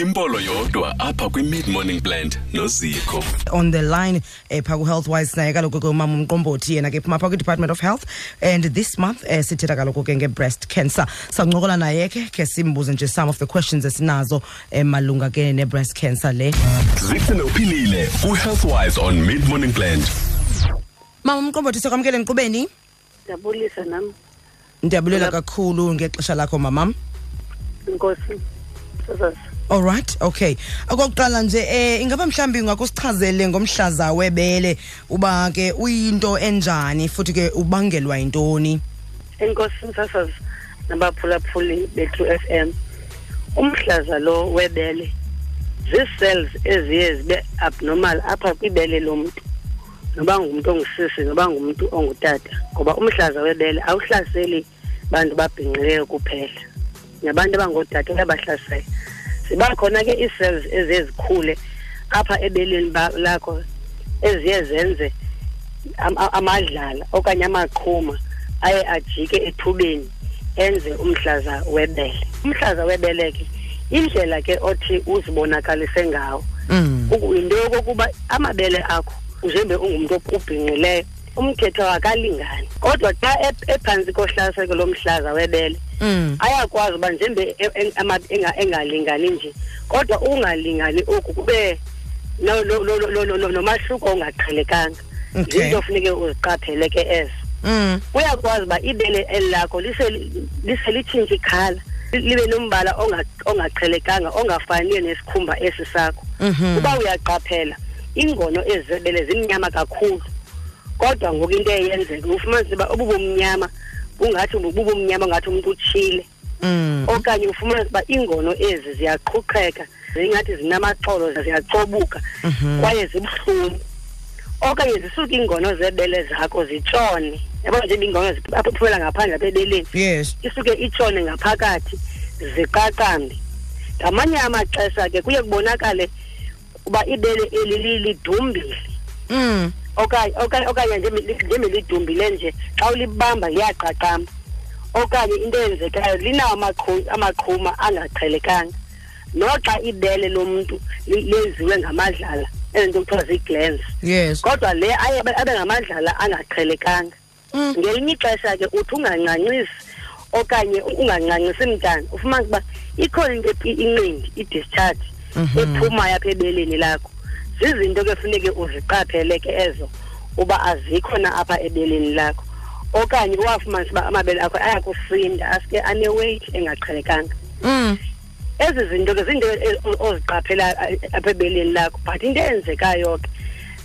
impolo yodwa apha kwi-mid morning blend noziko. On the line eh, pha ku-health wise naye kaloku ke umama umqombothi yena ke phuma pha kwi-department of health. And this month eh, sithetha kaloku ke nge-breast cancer. Sancokola naye ke khe simbuze nje some of the questions esinazo eh, malunga ke ne-breast cancer le. Zixi nophilile ku-healthwise on mid morning blend. Mama umqombothi sekwamkele nkqubeni ndiyabulisa nam. Ndiyabulela kakhulu ngexesha lakho mamam inkosi all right okay. Okokuqala nje eh ingaba mhlambi ungakusichazele ngomhlaza webele uba ke uyinto enjani futhi ke ubangelwa yintoni? Enkosi sasazi nabaphulaphuli bethu f m umhlaza lo webele zii-cells eziye zibe abnormal apha kwibele lomntu. Noba ngumntu ongusisi noba ngumntu ongutata ngoba umhlaza webele awuhlaseli bantu babhinqileyo kuphela. Nabantu abangootata uyabahlasela ziba khona ke ii-cells eziye zikhule apha ebeleni ba- lakho eziye zenze am- a- amadlala okanye amaqhuma aye ajike ethubeni enze umhlaza webele umhlaza webele ke indlela ke othi uzibonakalise ngawo mm. uku- yinto yokokuba amabele akho njengoba ungumntu ubhinqileyo umthetho akalingani kodwa xa ep- ephantsi kohlaseko lomhlaza webele Mm. Ayakwazi uba njembe e- e- engalingani nje kodwa ukungalingani oku kube no- no- no- no- no- no- nomahluko ongaqhelekanga. Zinto funeke uziqaphele ke ezo Mm. uyakwazi uba ibele eli lakho lise litshintshe ikhala li- libe nombala onga- ongaqhelekanga ongafaniyo nesikhumba esi sakho. Mhm. uba uyaqaphela iingono ezi zebele zimnyama kakhulu. Kodwa ngoku into eyenzeka ufumanise uba obubumnyama bungathi bubumnyama ngathi umntu utshile Mm. okanye ufumanise uba iingono ezi ziyaqhuqheka zingathi zinamaxolo ziyacobuka Mhm. kwaye zibuhlungu. Okanye zisuke iingono zebele zakho zitshone. Yabona nje iingono iphumela ngaphandle apha ebeleni? Yes. Isuke itshone ngaphakathi ziqaqambe. Ngamanye amaxesha ke kuye kubonakale uba ibele eli li- lidumbile. Mm. Okanye okanye okanye njenge- njengelidumbile nje. Xa ulibamba liyaqaqamba. Okanye into eyenzekayo linawo amaqhu- amaqhuma angaqhelekanga. Noxa ibele lomntu lenziwe ngamadlala ezinto kuthiwa zii-glans. Yes. Kodwa le abe ngamadlala angaqhelekanga. Mm. ngelinye ixesha ke uthi ungancancisi okanye ungancancisi mntana. Ufumanise uba ikhona into inqindi i-discharge Mhm. ephumayo apha ebeleni lakho. Zizinto ke funeke uziqaphele ke ezo uba azikho na apha ebeleni lakho okanye uwafumanise uba amabele akho ayakusinda aske aneweight engaqhelekanga Mm. ezi zinto ke zinto e- o- oziqaphela a- apha ebeleni lakho but into eyenzekayo ke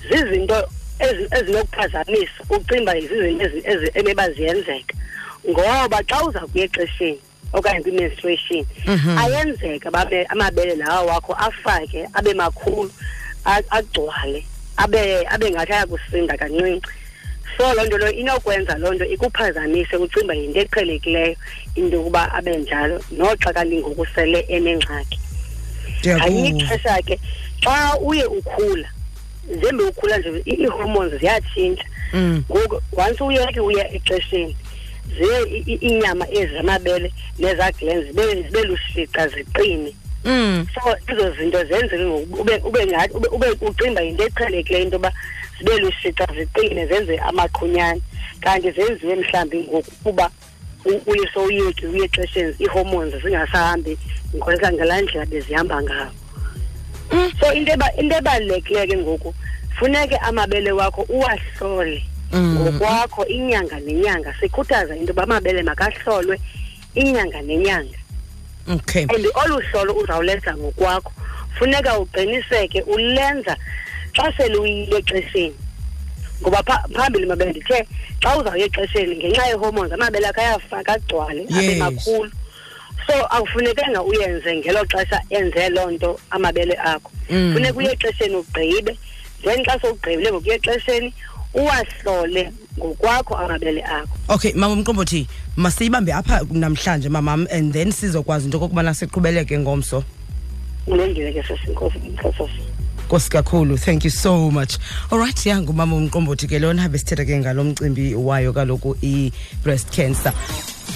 zizinto ezi- ezinokuphazamisa ucimba zizinto ezi- ezi- emeba ziyenzeka ngoba xa uza kuya exesheni okanye kwi-menstruation Mhm. ayenzeka babe amabele lawo wakho afake abe makhulu a- agcwale abe abe ngathi ayakusinda kancinci. So loo nto leyo inokwenza loo nto ikuphazamise ucimba yinto eqhelekileyo into yokuba abe njalo noxa kanti ngoku sele enengxaki. Ngelinye ndiyakuva ixesha ke xa uye ukhula njembe ukhula nje i- ii-hormones ziyatshintsha. Mm. ngoku once uyeke uya exesheni ziye i- i- iinyama ezi zamabele nezaglen zibe zibe lushixa ziqine. Mm. so ezo zinto zenzeke ngoku ube ube ngathi ube, ube ucimba yinto eqhelekileyo into yoba zibe lushixa ziqine zenze amaqhunyana kanti zenziwe mhlawumbi ngokuba u- uye sowuyeki uye exesheni ii-hormones zingasahambi ngoleka ngalaa ndlela bezihamba ngawo Mm. so into eba- into ebalulekileyo ke ngoku funeke amabele wakho uwahlole Mm. ngokwakho inyanga nenyanga sikhuthaza into yoba amabele makahlolwe inyanga nenyanga okay. And olu hlolo uzawulenza ngokwakho. Funeka uqiniseke ulenza xa sele uyile exesheni. Ngoba pha- phambili mabe ndithe xa uzawuya exesheni ngenxa yee-hormones amabele akho ayafaka agcwale abe Yes. makhulu. So akufunekanga uyenze ngelo xesha enze loo nto amabele akho. Mm. funeka uye exesheni ugqibe. Then xa sowugqibile ngokuya exesheni uwahlole ngokwakho amabele akho. Okay mama mqombothi masiyibambe apha namhlanje mamam and then sizokwazi into okokubana siqhubeleke ngomso. Ulungile ke sesinkosi nkosi nkosi kakhulu thank you so much. Alright ya ngumama umqombothi ke lona besithetha ke ngalo mcimbi wayo kaloku i-breast cancer.